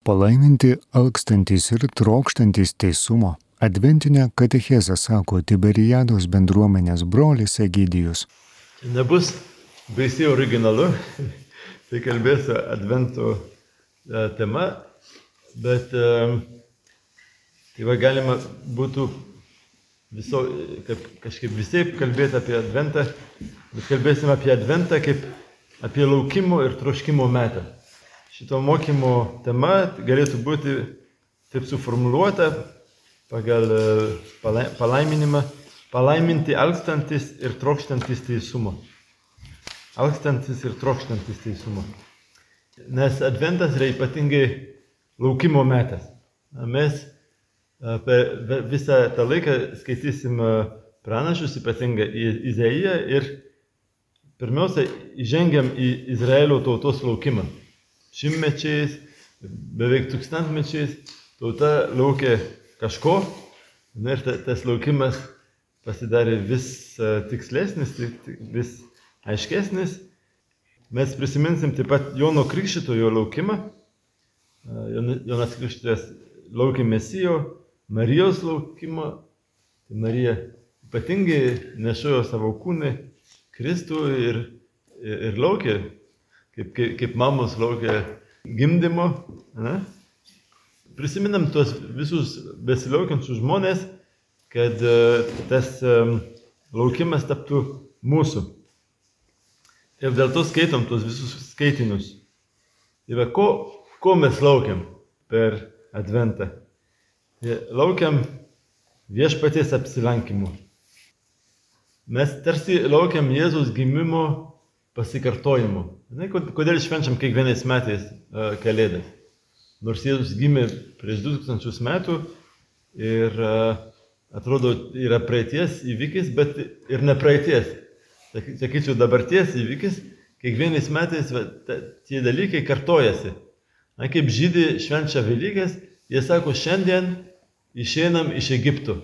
Palaiminti alkstantis ir trokštantis teisumo. Adventinę katechezę sako Tiberiados bendruomenės brolis Egidijus. Nebus baisiai originalu, tai kalbėsiu advento e, tema, bet e, tai va galima būtų viso, kaip, kažkaip visai kalbėti apie adventą, bet kalbėsime apie adventą kaip apie laukimo ir troškimo metą. Šito mokymo tema galėtų būti taip suformuoluota pagal e, palaiminimą palaiminti alkstantis ir trokštantis teisumo. Alkstantis ir trokštantis teisumo. Nes adventas yra ypatingai laukimo metas. Mes e, per visą tą laiką skaitysim e, pranašus, ypatingai į Izaiją ir pirmiausia įžengiam į Izraelio tautos laukimą. Šimtmečiais, beveik tūkstantmečiais tauta laukia kažko na, ir tas laukimas pasidarė vis e, tikslesnis, vis aiškesnis. Mes prisiminsim taip pat Jono Krikščitojo laukimą. E, Jonas Krikščitas laukė Mesijo, Marijos laukimo. Tai Marija ypatingai nešiojo savo kūnį Kristų ir, ir, ir laukė, kaip, kaip, kaip mamos laukė gimdymo. Ne? Prisiminam tuos visus besilaukiančius žmonės, kad e, tas e, laukimas taptų mūsų. Ir dėl to skaitom tuos visus skaitinius. Ir ko, ko mes laukiam per adventą? Laukiam viešpaties apsilankimų. Mes tarsi laukiam Jėzus gimimo pasikartojimo. Kodėl švenčiam kiekvienais metais uh, Kalėdas? nors Jėzus gimė prieš 2000 metų ir atrodo yra praeities įvykis, bet ir ne praeities. Sakyčiau, dabarties įvykis, kiekvienais metais tie dalykai kartojasi. Na, kaip žydai švenčia Velykas, jie sako, šiandien išeinam iš Egipto.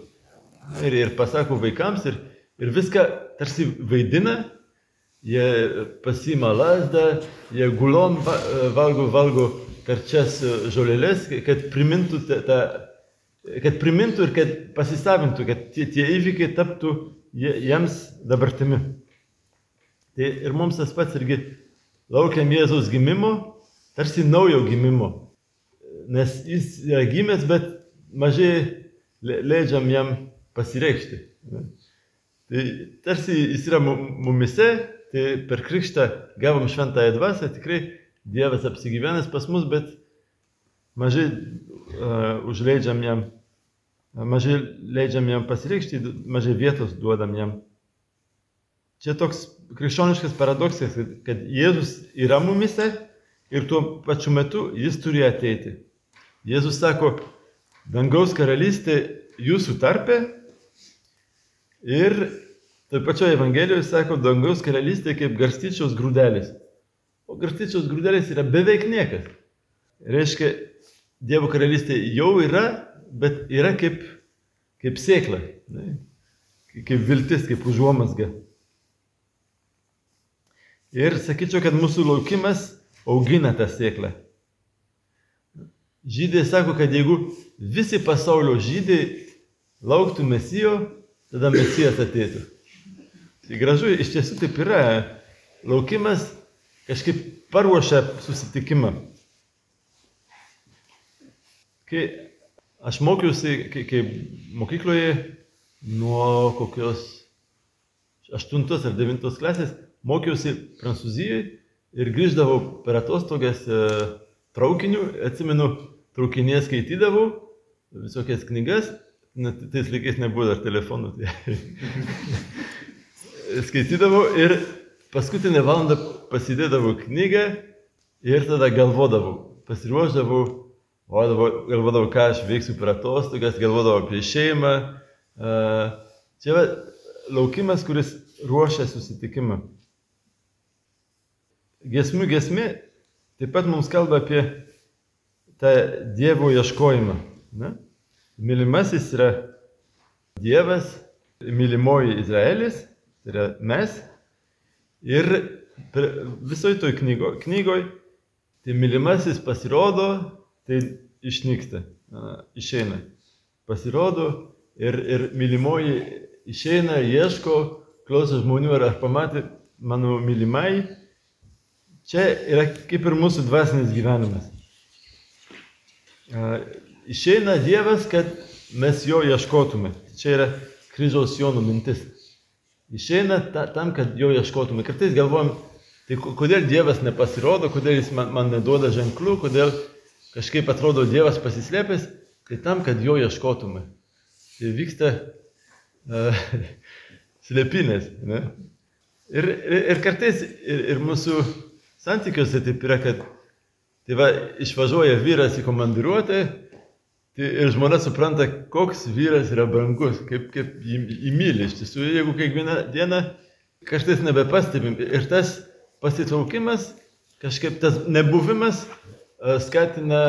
Ir, ir pasako vaikams ir, ir viską tarsi vaidina, jie pasima lasdą, jie gulom valgo, valgo karčias žolelės, kad primintų, tą, kad primintų ir kad pasisavintų, kad tie, tie įvykiai taptų jiems dabartimi. Tai ir mums tas pats irgi laukiam Jėzaus gimimo, tarsi naujo gimimo. Nes jis yra gimęs, bet mažai leidžiam jam pasireikšti. Tai tarsi jis yra mumise, tai per krikštą gavom šventąją dvasę, tikrai Dievas apsigyvenęs pas mus, bet mažai uh, užleidžiam jam, mažai leidžiam jam pasireikšti, mažai vietos duodam jam. Čia toks krikščioniškas paradoksas, kad Jėzus yra mumise ir tuo pačiu metu jis turi ateiti. Jėzus sako, dangaus karalystė jūsų tarpe ir taip pačioje Evangelijoje sako, dangaus karalystė kaip garstyčios grūdelis. O garstyčios grūdelės yra beveik niekas. Reiškia, Dievo karalystė jau yra, bet yra kaip, kaip sėkla, ne? kaip viltis, kaip užuomasga. Ir sakyčiau, kad mūsų laukimas augina tą sėklą. Žydai sako, kad jeigu visi pasaulio žydai lauktų mesijo, tada mesijas ateitų. Gražu, iš tiesų taip yra. Laukimas kažkaip paruošia susitikimą. Kai aš mokiausi, kai, kai mokykloje nuo kokios 8 ar 9 klasės, mokiausi Prancūzijoje ir grįždavau per atostogas e, traukiniu, atsimenu, traukinėje skaitydavau visokias knygas, net tais laikais nebuvo dar telefonų. Tai skaitydavau ir paskutinę valandą pasidėdavau knygą ir tada galvodavau, pasiruošdavau, galvodavau, ką aš veiksiu per atostogas, galvodavau apie šeimą. Čia va, laukimas, kuris ruošia susitikimą. Gesmių gesmė taip pat mums kalba apie tą Dievo ieškojimą. Ne? Mylimasis yra Dievas, mylimoji Izraelis, tai yra mes. Ir visoj toj knygo, knygoj tai mylimasis pasirodo tai išnyksta, išeina. Pasirodo ir, ir mylimoji išeina, ieško, klauso žmonių, ar, ar pamatė mano mylimai. Čia yra kaip ir mūsų dvasinis gyvenimas. Išeina Dievas, kad mes jo ieškotume. Čia yra kryžiaus Jonų mintis. Išeina ta, tam, kad jo ieškotume. Kartais galvojam, tai kodėl Dievas nepasirodo, kodėl jis man, man neduoda ženklų, kodėl kažkaip atrodo Dievas pasislėpęs, tai tam, kad jo ieškotume. Tai vyksta uh, slėpinės. Ne? Ir, ir, ir kartais ir, ir mūsų santykiuose taip yra, kad tai va, išvažiuoja vyras į komandiruotę tai ir žmona supranta, koks vyras yra brangus, kaip, kaip jį, jį myli. Iš tiesų, jeigu kiekvieną dieną kažkas nebepastebim ir tas pasitraukimas, kažkaip tas nebuvimas skatina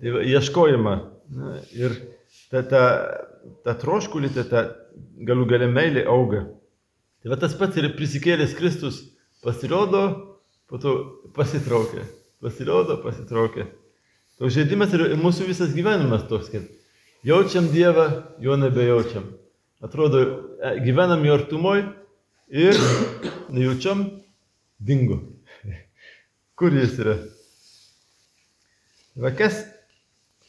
tai va, ieškojimą. Na, ir ta, ta, ta troškulį, ta, ta galų galę meilė auga. Tai va tas pats ir prisikėlęs Kristus pasirodo, po to pasitraukia. Pasirodo, pasitraukia. Toks žaidimas ir mūsų visas gyvenimas toks, kad jaučiam Dievą, jo nebejaučiam. Atrodo, e, gyvenam jo artumoj ir nejaučiam dingo. Kur jis yra? Va kas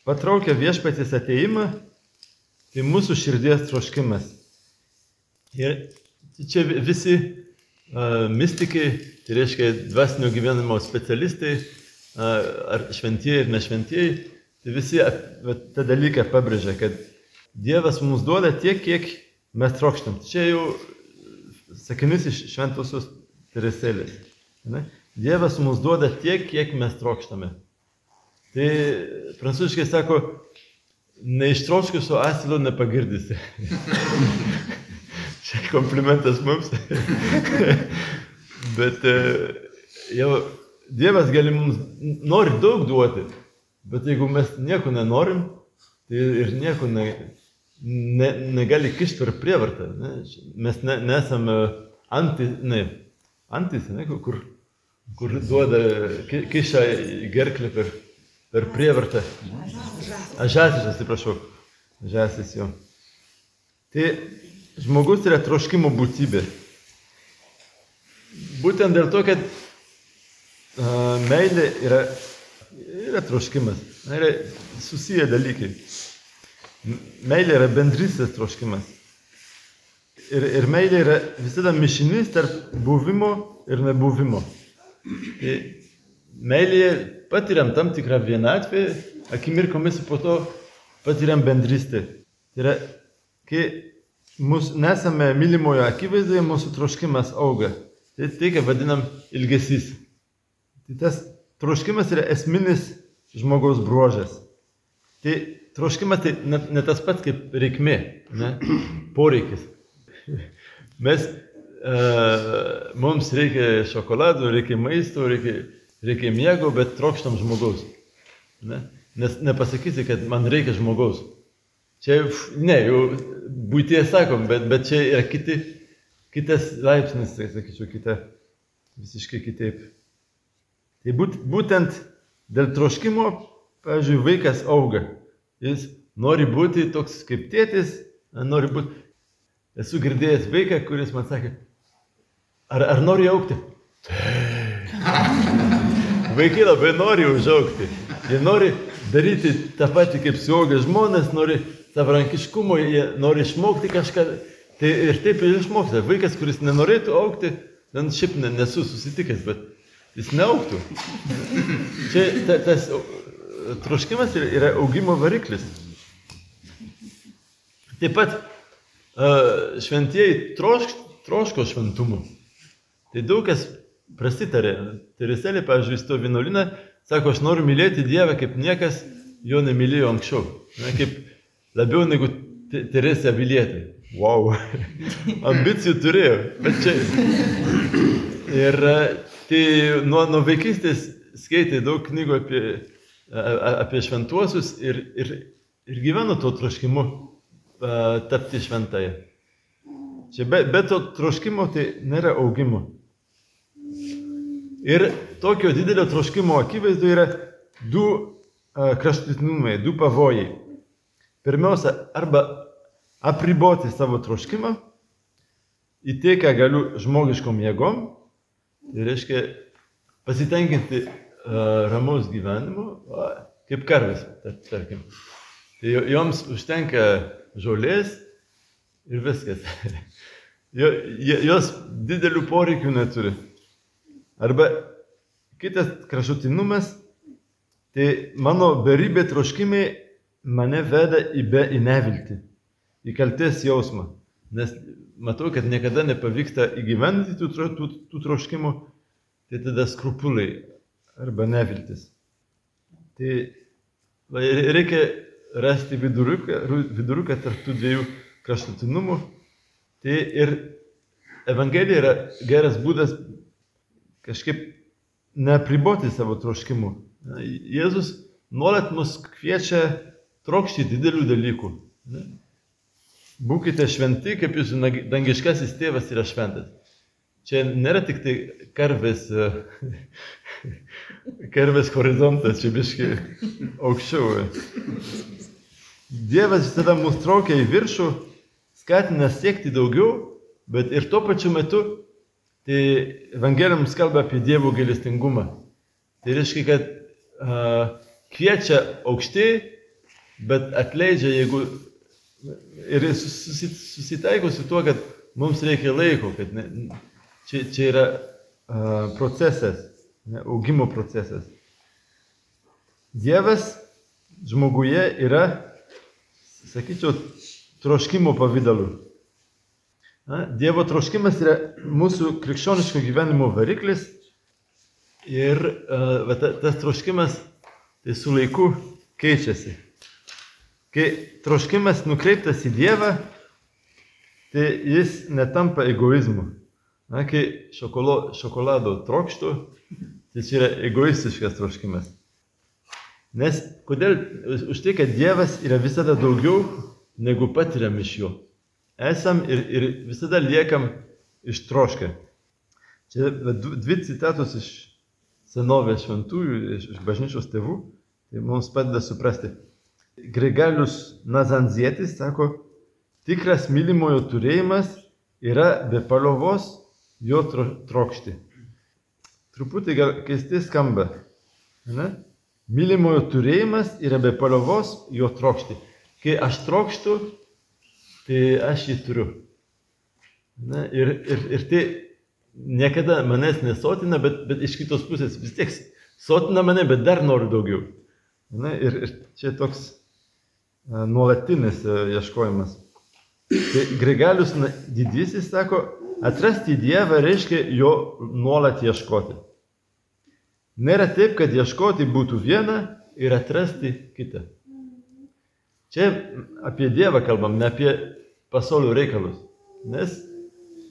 patraukia viešpatys ateimą, tai mūsų širdies troškimas. Ir čia visi uh, mystikai, tai reiškia dvasinio gyvenimo specialistai, ar šventieji ir nešventieji, tai visi tą dalyką pabrėžia, kad Dievas mums duoda tiek, kiek mes trokštam. Čia jau sakinys iš šventosios Teresėlės. Dievas mums duoda tiek, kiek mes trokštame. Tai prancūziškai sako, neištroškusio asilo nepagirdysi. Čia komplimentas mums. bet e, jau Dievas gali mums, nori daug duoti, bet jeigu mes nieko nenorim, tai ir nieko ne, ne, negali kišti per prievartą. Ne? Mes ne, nesame anti, ne, antis, ne, kur, kur duoda, kiša į gerklę per, per prievartą. Ažasis, atsiprašau. Ažasis jo. Tai Žmogus yra troškimo būtybė. Būtent dėl to, kad meilė yra, yra troškimas, yra susiję dalykai. Meilė yra bendrystės troškimas. Ir, ir meilė yra visada mišinys tarp buvimo ir nebuvimo. Tai meilėje patiriam tam tikrą vienatvę, akimirkomis po to patiriam bendrystę. Tai yra, kai mūsų, nesame mylimojo akivaizdoje, mūsų troškimas auga. Tai tai, ką vadinam ilgesys. Tai tas troškimas yra esminis žmogaus bruožas. Tai troškimas tai ne, ne tas pats kaip reikmė, ne? poreikis. Mes, uh, mums reikia šokolado, reikia maisto, reikia, reikia miego, bet trokštam žmogaus. Ne? Nes nepasakysi, kad man reikia žmogaus. Čia, ne, jau būtie sakom, bet, bet čia yra kiti, kitas laipsnis, sakyčiau, kita, visiškai kitaip. Tai būt, būtent dėl troškimo, pavyzdžiui, vaikas auga. Jis nori būti toks kaip tėtis, nori būti. Esu girdėjęs vaiką, kuris man sakė, ar, ar nori aukti? Vaikai labai nori užaukti. Jie nori daryti tą patį kaip suaugę žmonės, nori savarankiškumo, jie nori išmokti kažką. Tai ir taip ir išmoksta. Vaikas, kuris nenorėtų aukti, ten šiaip nesu susitikęs, bet jis neauktų. Čia ta, tas troškimas yra augimo variklis. Taip pat šventieji trošk, troško šventumo. Tai daug kas prasitarė. Tereselė, pavyzdžiui, to vienuolinę, sako, aš noriu mylėti Dievą, kaip niekas jo nemylėjo anksčiau. Na, kaip labiau negu Teresė Vilietė. Wow. Ambicijų turėjo. Bet čia. Ir tai nuo, nuo vaikystės skaitė daug knygų apie, apie šventuosius ir, ir, ir gyveno to troškimu tapti šventąją. Čia be, be to troškimo tai nėra augimo. Ir tokio didelio troškimo akivaizdu yra du kraštutinumai, du pavojai. Pirmiausia, arba apriboti savo troškimą į tai, ką galiu žmogiškom jėgom, tai reiškia pasitenkinti uh, ramaus gyvenimu, o, kaip karvės, tarkim. Tai joms užtenka žolės ir viskas. Jos didelių poreikių neturi. Arba kitas kraštutinumas, tai mano beribė troškimai mane veda į, be, į neviltį, į kalties jausmą. Nes matau, kad niekada nepavyksta įgyvendinti tų, tų, tų troškimų, tai tada skrupuliai arba neviltis. Tai reikia rasti viduriuką, viduriuką tarp tų dviejų kraštutinumų. Tai ir Evangelija yra geras būdas kažkaip nepriboti savo troškimų. Jėzus nuolat mus kviečia trokšti didelių dalykų. Būkite šventi, kaip jūsų dangiškasis tėvas yra šventas. Čia nėra tik tai karvės, karvės horizontas, čia biški aukščiau. Dievas visada mus traukia į viršų, skatina siekti daugiau, bet ir tuo pačiu metu tai Evangelija mums kalba apie Dievo gailestingumą. Tai reiškia, kad a, kviečia aukštai, bet atleidžia, jeigu ir susitaiko su tuo, kad mums reikia laiko, kad ne, čia, čia yra a, procesas, ne, augimo procesas. Dievas žmoguje yra sakyčiau, troškimo pavydalu. Na, dievo troškimas yra mūsų krikščioniško gyvenimo variklis ir uh, ta, tas troškimas tai su laiku keičiasi. Kai troškimas nukreiptas į Dievą, tai jis netampa egoizmu. Na, kai šokolo, šokolado trokštų, tai čia yra egoistiškas troškimas. Nes kodėl? Už tai, kad Dievas yra visada daugiau negu patiriam iš jo. Esam ir, ir visada liekam ištroškę. Čia dvi citatos iš senovės šventųjų, iš, iš bažnyčios tėvų, tai mums padeda suprasti. Grigalius Nazanzietis sako, tikras mylimojo turėjimas yra be paliovos jo trokšti. Truputį gal keistai skamba. Ne? Mylimojo turėjimas yra be paliovos jo trokšti. Kai aš trokštų, tai aš jį turiu. Na, ir, ir, ir tai niekada manęs nesotina, bet, bet iš kitos pusės vis tiek sotina mane, bet dar noriu daugiau. Na, ir, ir čia toks nuolatinis a, ieškojimas. Tai Grigalius didysis sako, atrasti Dievą reiškia jo nuolat ieškoti. Nėra taip, kad ieškoti būtų viena ir atrasti kitą. Čia apie Dievą kalbam, ne apie pasaulio reikalus. Nes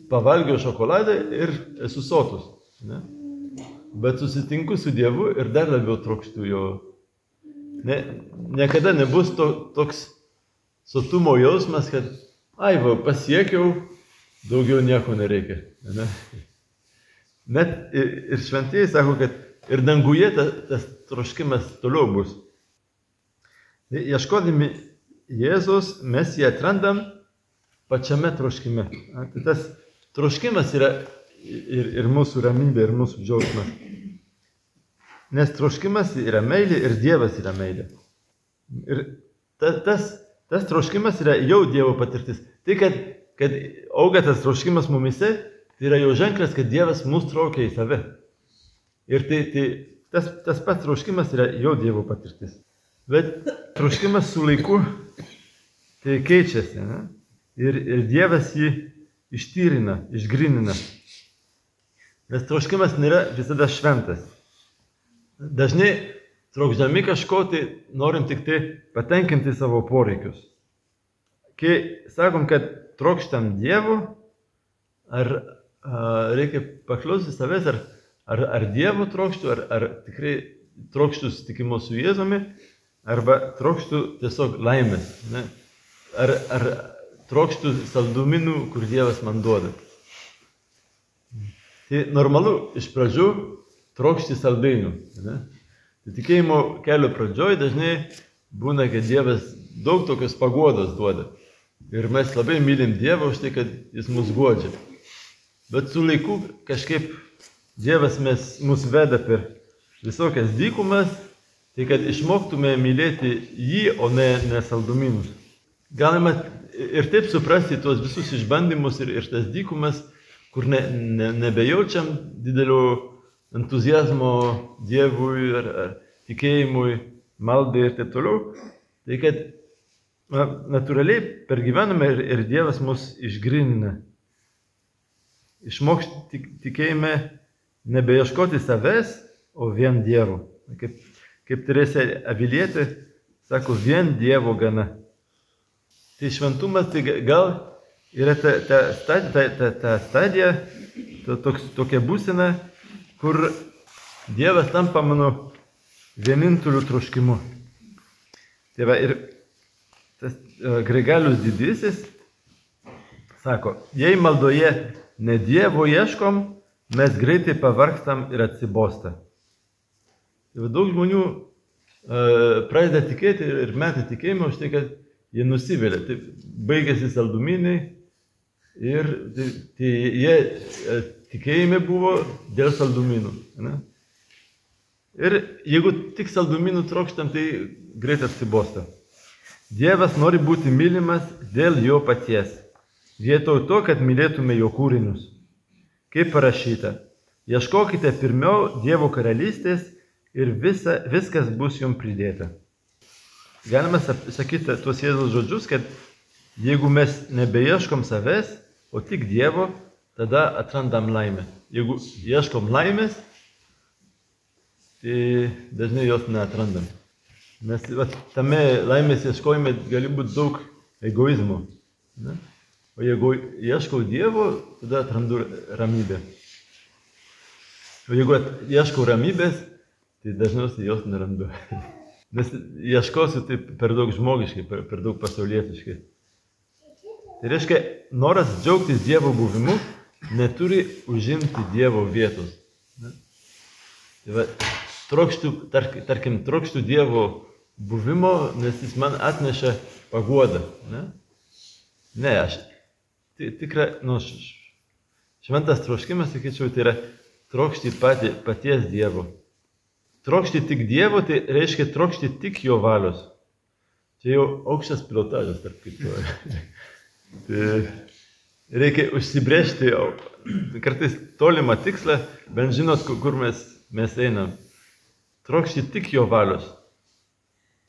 pavalgiau šokoladą ir esu sotus. Ne? Bet susitinku su Dievu ir dar labiau trokštų jo. Ne, niekada nebus to, toks sotumo jausmas, kad, ai, va, pasiekiau, daugiau nieko nereikia. Ne? Net ir, ir šventieji sako, kad Ir danguje tas, tas troškimas toliau bus. Ieškodami Jėzus mes jį atrandam pačiame troškime. Tai tas troškimas yra ir, ir mūsų ramybė, ir mūsų džiaugsmas. Nes troškimas yra meilė ir Dievas yra meilė. Ir ta, tas, tas troškimas yra jau Dievo patirtis. Tai, kad, kad auga tas troškimas mumise, tai yra jau ženklas, kad Dievas mus traukia į save. Ir tai, tai tas, tas pats troškimas yra jo Dievo patirtis. Bet troškimas su laiku tai keičiasi. Ne? Ir, ir Dievas jį ištyrina, išgrinina. Nes troškimas nėra visada šventas. Dažnai trokšdami kažko, tai norim tik tai patenkinti savo poreikius. Kai sakom, kad trokštam Dievo, ar a, reikia paklausti savęs, ar Ar, ar Dievo trokštų, ar, ar tikrai trokštų susitikimo su Jėzumi, arba trokštų tiesiog laimės. Ne? Ar, ar trokštų salduminų, kur Dievas man duoda. Tai normalu iš pradžių trokšti saldainių. Ne? Tai tikėjimo kelio pradžioj dažnai būna, kad Dievas daug tokios pagodos duoda. Ir mes labai mylim Dievą už tai, kad Jis mus godžia. Bet su laiku kažkaip Dievas mes, mus veda per visokias dykumas, tai kad išmoktume mylėti jį, o ne, ne saldumynus. Galima ir taip suprasti tuos visus išbandymus ir, ir tas dykumas, kur ne, ne, nebejaučiam didelio entuzijazmo Dievui ar, ar tikėjimui, maldai ir taip toliau. Tai kad na, natūraliai per gyvenimą ir, ir Dievas mus išgrinina. Išmokti tikėjime nebeieškoti savęs, o vien Dievo. Kaip, kaip Teresė Avilietė sako, vien Dievo gana. Tai šventumas tai gal yra ta, ta, stadija, ta, ta, ta stadija, ta, toks, tokia būsena, kur Dievas tampa mano vieninteliu troškimu. Tai va, ir tas uh, Grigalius didysis sako, jei maldoje ne Dievo ieškom, mes greitai pavargstam ir atsibostą. Tai daug žmonių uh, pradeda tikėti ir metą tikėjimą už tai, kad jie nusivylė. Tai baigėsi saldumynai ir tai, tai jie uh, tikėjime buvo dėl saldumynų. Ne? Ir jeigu tik saldumynų trokštam, tai greit atsibosta. Dievas nori būti mylimas dėl jo paties, vietoj to, kad mylėtume jo kūrinius. Kaip parašyta, ieškokite pirmiau Dievo karalystės ir visa, viskas bus jums pridėta. Galima sakyti tuos Jėzaus žodžius, kad jeigu mes nebeieškom savęs, o tik Dievo, tada atrandam laimę. Jeigu ieškom laimės, tai dažnai jos neatrandam. Nes va, tame laimės ieškojime gali būti daug egoizmo. Ne? O jeigu ieškau Dievo, tada atrandu ramybę. O jeigu ieškau ramybės, tai dažniausiai jos nerandu. Nes ieškosiu taip per daug žmogiškai, per, per daug pasaulietiškai. Tai reiškia, noras džiaugtis Dievo buvimu neturi užimti Dievo vietos. Tai va, trokštų, tark, tarkim, trokštų Dievo buvimo, nes jis man atneša paguodą. Ne, ne aš tikrai, nu, šventas troškimas, sakyčiau, tai yra trokšti pati, paties Dievo. Trokšti tik Dievo, tai reiškia trokšti tik Jo valios. Čia jau aukštas pilotažas, tarp kitko. tai reikia užsibriežti kartais tolimą tikslą, bent žinot, kur mes, mes einam. Trokšti tik Jo valios.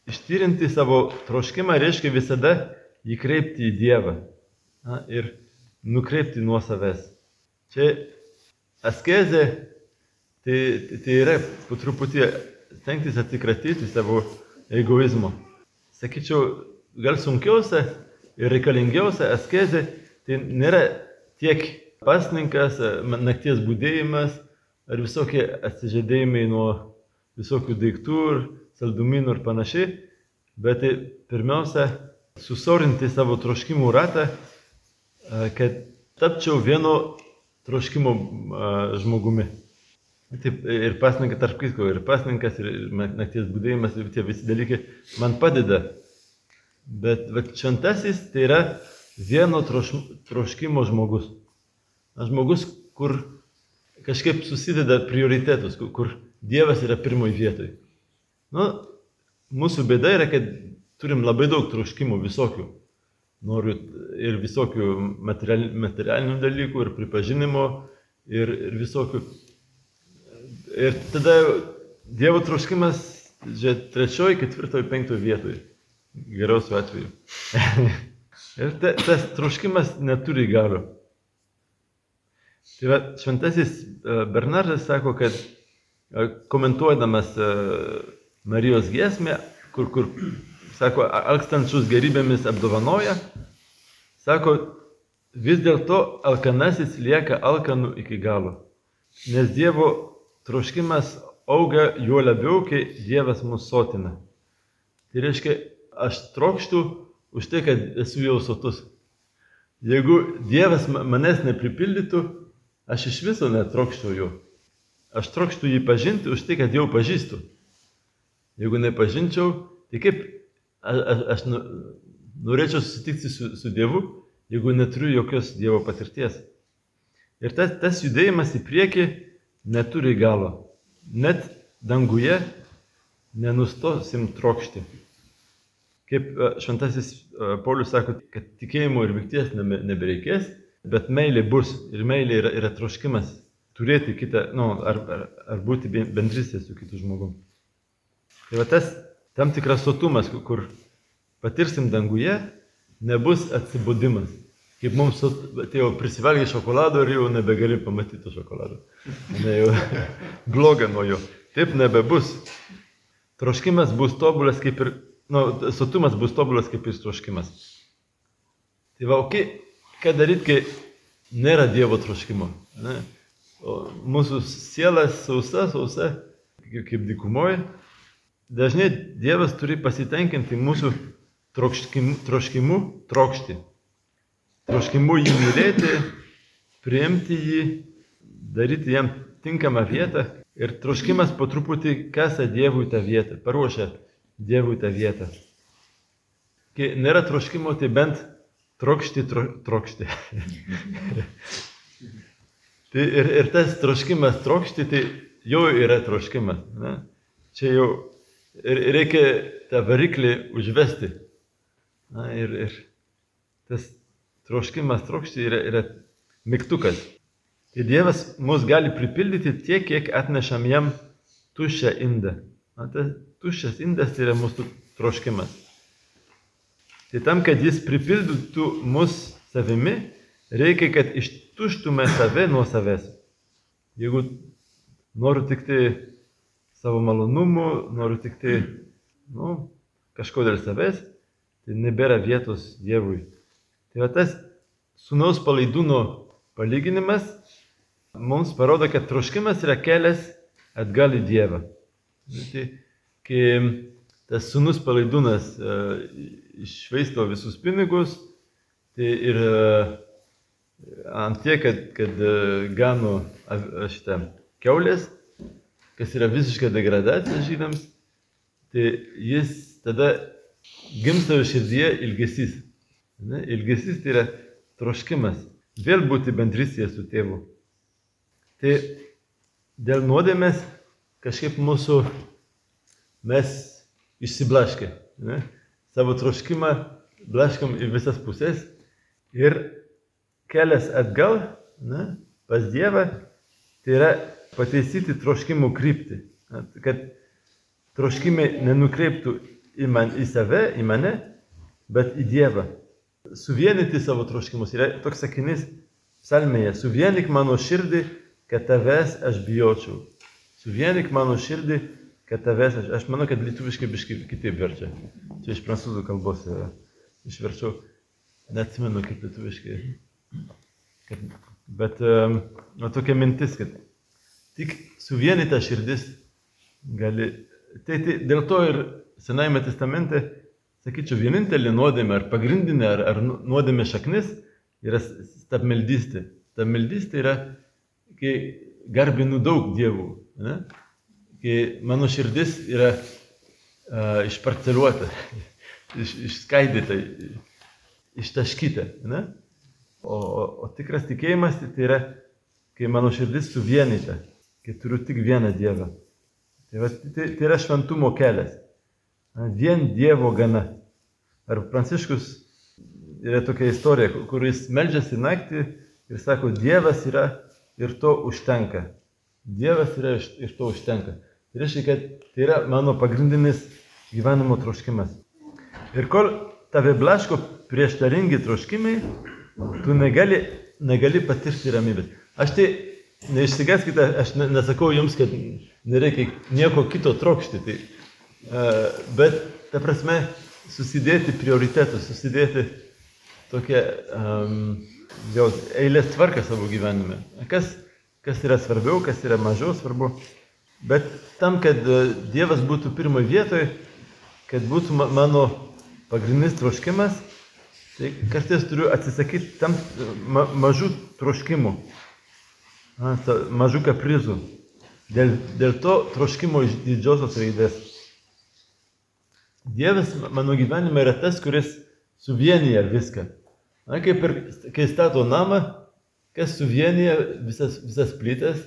Ištyrinti savo troškimą reiškia visada jį kreipti į Dievą na, ir nukreipti nuo savęs. Čia askezė Tai, tai yra po truputį stengtis atsikratyti savo egoizmo. Sakyčiau, gal sunkiausia ir reikalingiausia askezė tai nėra tiek pasninkas, nakties būdėjimas ar visokie atsižadėjimai nuo visokių daiktų ir saldumynų ir panašiai, bet tai pirmiausia susorinti savo troškimų ratą, kad tapčiau vieno troškimo žmogumi. Taip, ir pasninkas, tarp kitko, ir pasninkas, ir nakties būdėjimas, ir tie visi dalykai man padeda. Bet va, šventasis tai yra vieno troš, troškimo žmogus. Žmogus, kur kažkaip susideda prioritetus, kur, kur Dievas yra pirmoji vietoj. Nu, mūsų bėda yra, kad turim labai daug troškimų visokių. Noriu ir visokių materialinių dalykų, ir pripažinimo, ir, ir visokių Ir tada Dievo troškimas, žiūrėt, trečioji, ketvirtoji, penktoji vietoje. Geriausiu atveju. ir ta, tas troškimas neturi galių. Tai va, šventasis e, Bernardas sako, kad e, komentuodamas e, Marijos giesmę, kur, kur, sako, alkstančius gerybėmis apdovanoja, sako, vis dėlto alkanasis lieka alkanu iki galo. Nes Dievo troškimas auga juo labiau, kai Dievas mus sotina. Tai reiškia, aš trokštų už tai, kad esu jau sotus. Jeigu Dievas manęs nepripildytų, aš iš viso netrokščiau jo. Aš trokštų jį pažinti už tai, kad jau pažįstu. Jeigu nepažinčiau, tai kaip aš, aš, aš nu, norėčiau susitikti su, su Dievu, jeigu neturiu jokios Dievo patirties. Ir tas, tas judėjimas į priekį neturi galo. Net danguje nenustosim trokšti. Kaip e, šventasis e, Paulius sako, kad tikėjimo ir vilties nebereikės, bet meilė bus. Ir meilė yra, yra troškimas turėti kitą, nu, ar, ar, ar būti bendrystė su kitu žmogumi. Tai va tas tam tikras sotumas, kur patirsim danguje, nebus atsibudimas. Kaip mums atėjo prisivalgiai šokolado ir jau nebegali pamatyti šokolado. Ne, jau bloga nuo jo. Taip nebebus. Troškimas bus tobulas kaip ir, nu, sotumas bus tobulas kaip ir troškimas. Tai va, okay, ką daryti, kai nėra Dievo troškimo? Ne? O mūsų siela sausa, sausa, kaip, kaip dikumoje. Dažnai Dievas turi pasitenkinti mūsų troškimu, troškimu trokšti troškimu jį mylėti, priimti jį, daryti jam tinkamą vietą ir troškimas po truputį kasa Dievui tą vietą, paruošia Dievui tą vietą. Kai nėra troškimo, tai bent trokšti, tro, trokšti. tai ir, ir tas troškimas trokšti, tai jau yra troškimas. Ne? Čia jau reikia tą variklį užvesti. Na, ir, ir tas troškimas trokšti yra, yra mygtukas. Ir Dievas mus gali pripildyti tiek, kiek atnešam jam tuščią indą. Na, tas tuščias indas yra mūsų troškimas. Tai tam, kad jis pripildytų mus savimi, reikia, kad ištuštume save nuo savęs. Jeigu noriu tik tai savo malonumų, noriu tik tai nu, kažko dėl savęs, tai nebėra vietos Dievui. Tai va tas sunaus palaidūno palyginimas mums parodo, kad troškimas yra kelias atgal į Dievą. Tai, kai tas sunus palaidūnas uh, išvaisto visus pinigus, tai ir uh, ant tiek, kad, kad uh, gano šitą keulės, kas yra visiška degradacija žydams, tai jis tada gimsta širdyje ilgesys. Ne? Ilgesys tai yra troškimas vėl būti bendrystėje su tėvu. Tai dėl nuodėmės kažkaip mūsų mes išsiblaškė. Ne? Savo troškimą blaškam į visas pusės ir kelias atgal ne, pas Dievą tai yra pataisyti troškimų kryptį. Kad troškimai nenukreiptų į, man, į save, į mane, bet į Dievą suvienyti savo troškimus. Yra toks sakinys psalmėje, suvienik mano širdį, kad tavęs aš bijočiau. Suvienik mano širdį, kad tavęs aš, aš manau, kad lietuviškai biškai kitaip verčia. Čia iš prancūzų kalbos yra. Išverčiau, neatsimenu kaip lietuviškai. Kad, bet um, nu, tokia mintis, kad tik suvienyta širdis gali. Tai, tai dėl to ir Senajame testamente sakyčiau, vienintelė nuodėmė ar pagrindinė ar, ar nuodėmė šaknis yra stabmeldystė. Stabmeldystė yra, kai garbinu daug dievų, ne? Kai mano širdis yra uh, išparceliuota, iš, išskaidyta, ištaškyta. Ne? O, o, o tikras tikėjimas tai yra, kai mano širdis suvienyta, kai turiu tik vieną Dievą. Tai, va, tai, tai yra šventumo kelias. Vien Dievo gana. Ar Pranciškus yra tokia istorija, kur jis melžiasi naktį ir sako, Dievas yra ir to užtenka. Dievas yra ir to užtenka. Tai reiškia, kad tai yra mano pagrindinis gyvenimo troškimas. Ir kol tave blaško prieštaringi troškimai, tu negali, negali patirti ramybės. Aš tai neišsigaskite, aš nesakau jums, kad nereikia nieko kito trokšti. Tai Bet, ta prasme, susidėti prioritetus, susidėti tokią um, jau eilės tvarką savo gyvenime. Kas, kas yra svarbiau, kas yra mažiau svarbu. Bet tam, kad Dievas būtų pirmoje vietoje, kad būtų mano pagrindinis troškimas, tai kartais turiu atsisakyti tam ma mažų troškimų, mažų kaprizų. Dėl, dėl to troškimo iš didžiosios raidės. Dievas mano gyvenime yra tas, kuris suvienyje viską. Na, kaip ir kai stato namą, kas suvienyje visas, visas plytas,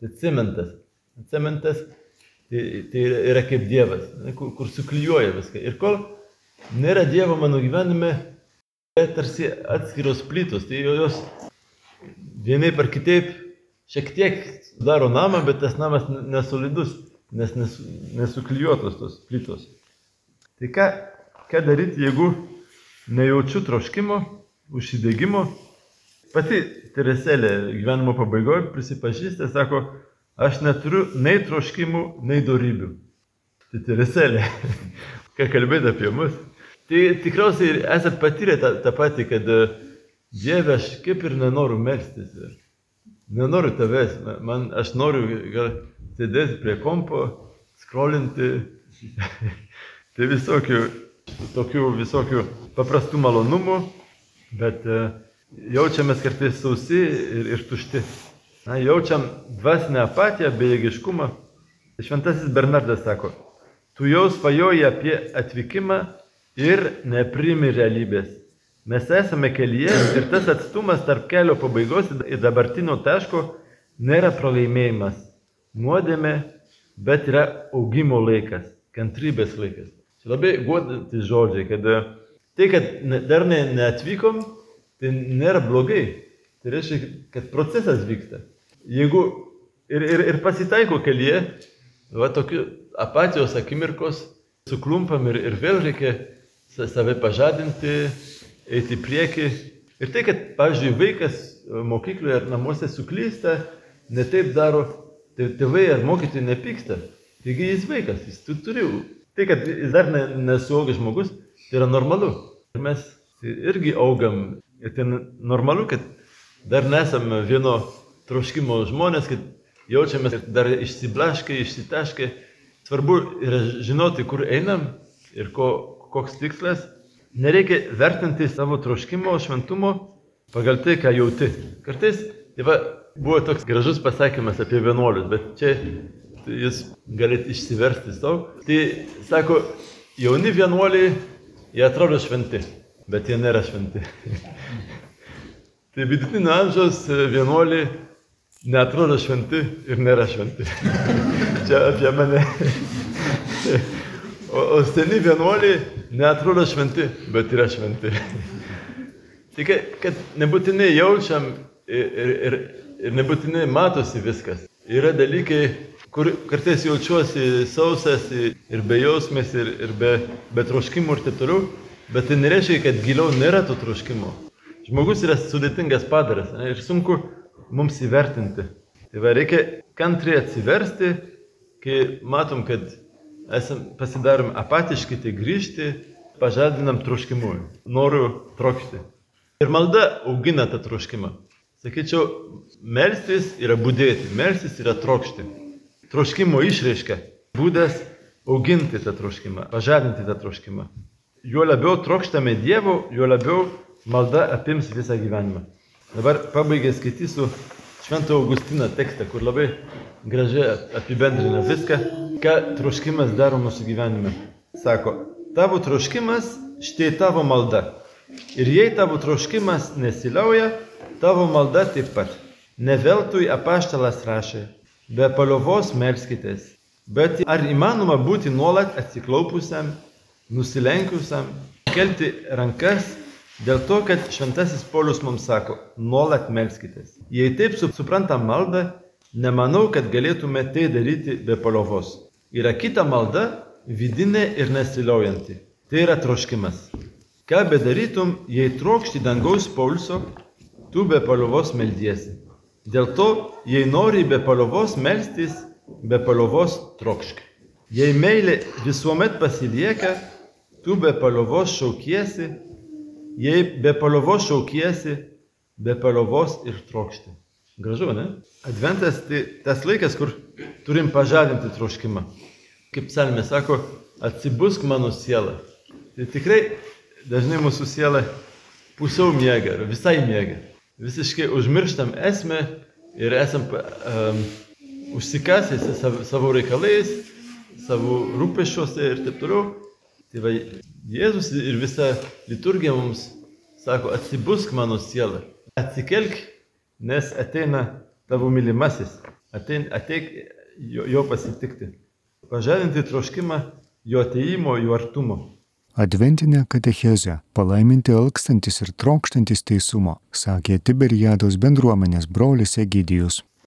tai cementas. Cementas tai, tai yra kaip Dievas, kur, kur suklyjuoja viską. Ir kol nėra Dievo mano gyvenime, tai tarsi atskiros plytos, tai jos vienaip ar kitaip šiek tiek daro namą, bet tas namas nesolidus, nes nesuklyjuotos tos plytos. Tai ką, ką daryti, jeigu nejaučiu troškimo, užsidėgymo? Pati Tereselė gyvenimo pabaigoje prisipažįsta, sako, aš neturiu nei troškimų, nei darybių. Tai Tereselė, ką kalbėti apie mus. Tai tikriausiai esate patyrę tą, tą patį, kad e, Dieve, aš kaip ir nenoriu melstis. Nenoriu tavęs, man, aš noriu gal sėdėti prie kompo, skrolinti, Tai visokių, tokių visokių paprastų malonumų, bet e, jaučiamės kartais sausi ir, ir tušti. Na, jaučiam dvasinę apatiją, bejėgiškumą. Šventasis Bernardas sako, tu jau svajoji apie atvykimą ir neprimi realybės. Mes esame kelyje ir tas atstumas tarp kelio pabaigos ir dabartinio taško nėra pralaimėjimas, nuodėmė, bet yra augimo laikas, kantrybės laikas. Čia labai guodantis žodžiai, kad e, tai, kad dar ne, neatvykom, tai nėra blogai. Tai reiškia, kad procesas vyksta. Jeigu ir, ir, ir pasitaiko kelyje, va tokių apatijos akimirkos, suklumpam ir, ir vėl reikia save pažadinti, eiti į priekį. Ir tai, kad, pavyzdžiui, vaikas mokykloje ar namuose suklysta, netaip daro, tai tėvai ar mokytojai nepyksta. Taigi jis vaikas, jis tu turi Tai, kad jis dar nesuaugęs žmogus, tai yra normalu. Ir mes irgi augam. Ir tai normalu, kad dar nesame vieno troškimo žmonės, kad jaučiamės dar išsiblaškę, išsitaškę. Svarbu yra žinoti, kur einam ir ko, koks tikslas. Nereikia vertinti savo troškimo, šventumo pagal tai, ką jauti. Kartais, tai va, buvo toks gražus pasakymas apie vienuolius, bet čia tai jūs galite išsiversti savo. Tai sako, jauni vienuoliai, jie atrodo šventi, bet jie nėra šventi. tai vidutinio amžiaus vienuoliai neatrodo šventi ir nėra šventi. Čia apie mane. o, o seni vienuoliai neatrodo šventi, bet yra šventi. Tik, kad nebūtinai jaučiam ir, ir, ir, nebūtinai matosi viskas. Yra dalykai, kur kartais jaučiuosi sausas ir be jausmės, ir, ir be, be troškimų ir taip toliau, bet tai nereiškia, kad giliau nėra to troškimo. Žmogus yra sudėtingas padaras ne, ir sunku mums įvertinti. Tai va, reikia kantriai atsiversti, kai matom, kad esam, pasidarom apatiški, tai grįžti, pažadinam troškimu, noriu trokšti. Ir malda augina tą troškimą. Sakyčiau, melstis yra būdėti, melstis yra trokšti troškimo išraiška, būdas auginti tą troškimą, pažadinti tą troškimą. Juo labiau trokštame Dievo, juo labiau malda apims visą gyvenimą. Dabar pabaigai skaitysiu Švento Augustino tekstą, kur labai gražiai apibendrina viską, ką troškimas daro mūsų gyvenime. Sako, tavo troškimas štai tavo malda. Ir jei tavo troškimas nesiliauja, tavo malda taip pat. Neveltui apaštalas rašė, be paliovos melskitės. Bet ar įmanoma būti nuolat atsiklaupusiam, nusilenkiusiam, kelti rankas, dėl to, kad šventasis Polius mums sako, nuolat melskitės. Jei taip suprantam maldą, nemanau, kad galėtume tai daryti be paliovos. Yra kita malda, vidinė ir nesiliaujanti. Tai yra troškimas. Ką bedarytum, jei trokšti dangaus pulso, tu be paliovos meldiesi. Dėl to, jei nori be paliovos melstis, be paliovos trokšk. Jei meilė visuomet pasilieka, tu be paliovos šaukiesi, jei be paliovos šaukiesi, be paliovos ir trokšti. Gražu, ne? Adventas tai tas laikas, kur turim pažadinti troškimą. Kaip psalmė sako, atsibusk mano siela. Tai tikrai dažnai mūsų siela pusiau miega, visai miega visiškai užmirštam esmę ir esam um, užsikasęs savo reikalais, savo rūpešiuose ir taip toliau. Tai va, Jėzus ir visa liturgija mums sako, atsibusk mano siela, atsikelk, nes ateina tavo mylimasis, atein, ateik jo, jo pasitikti. Pažadinti troškimą jo ateimo, jo artumo. Adventinė katechezė palaiminti alkstantis ir trokštantis teisumo, sakė Tiberiados bendruomenės brolis Egidijus.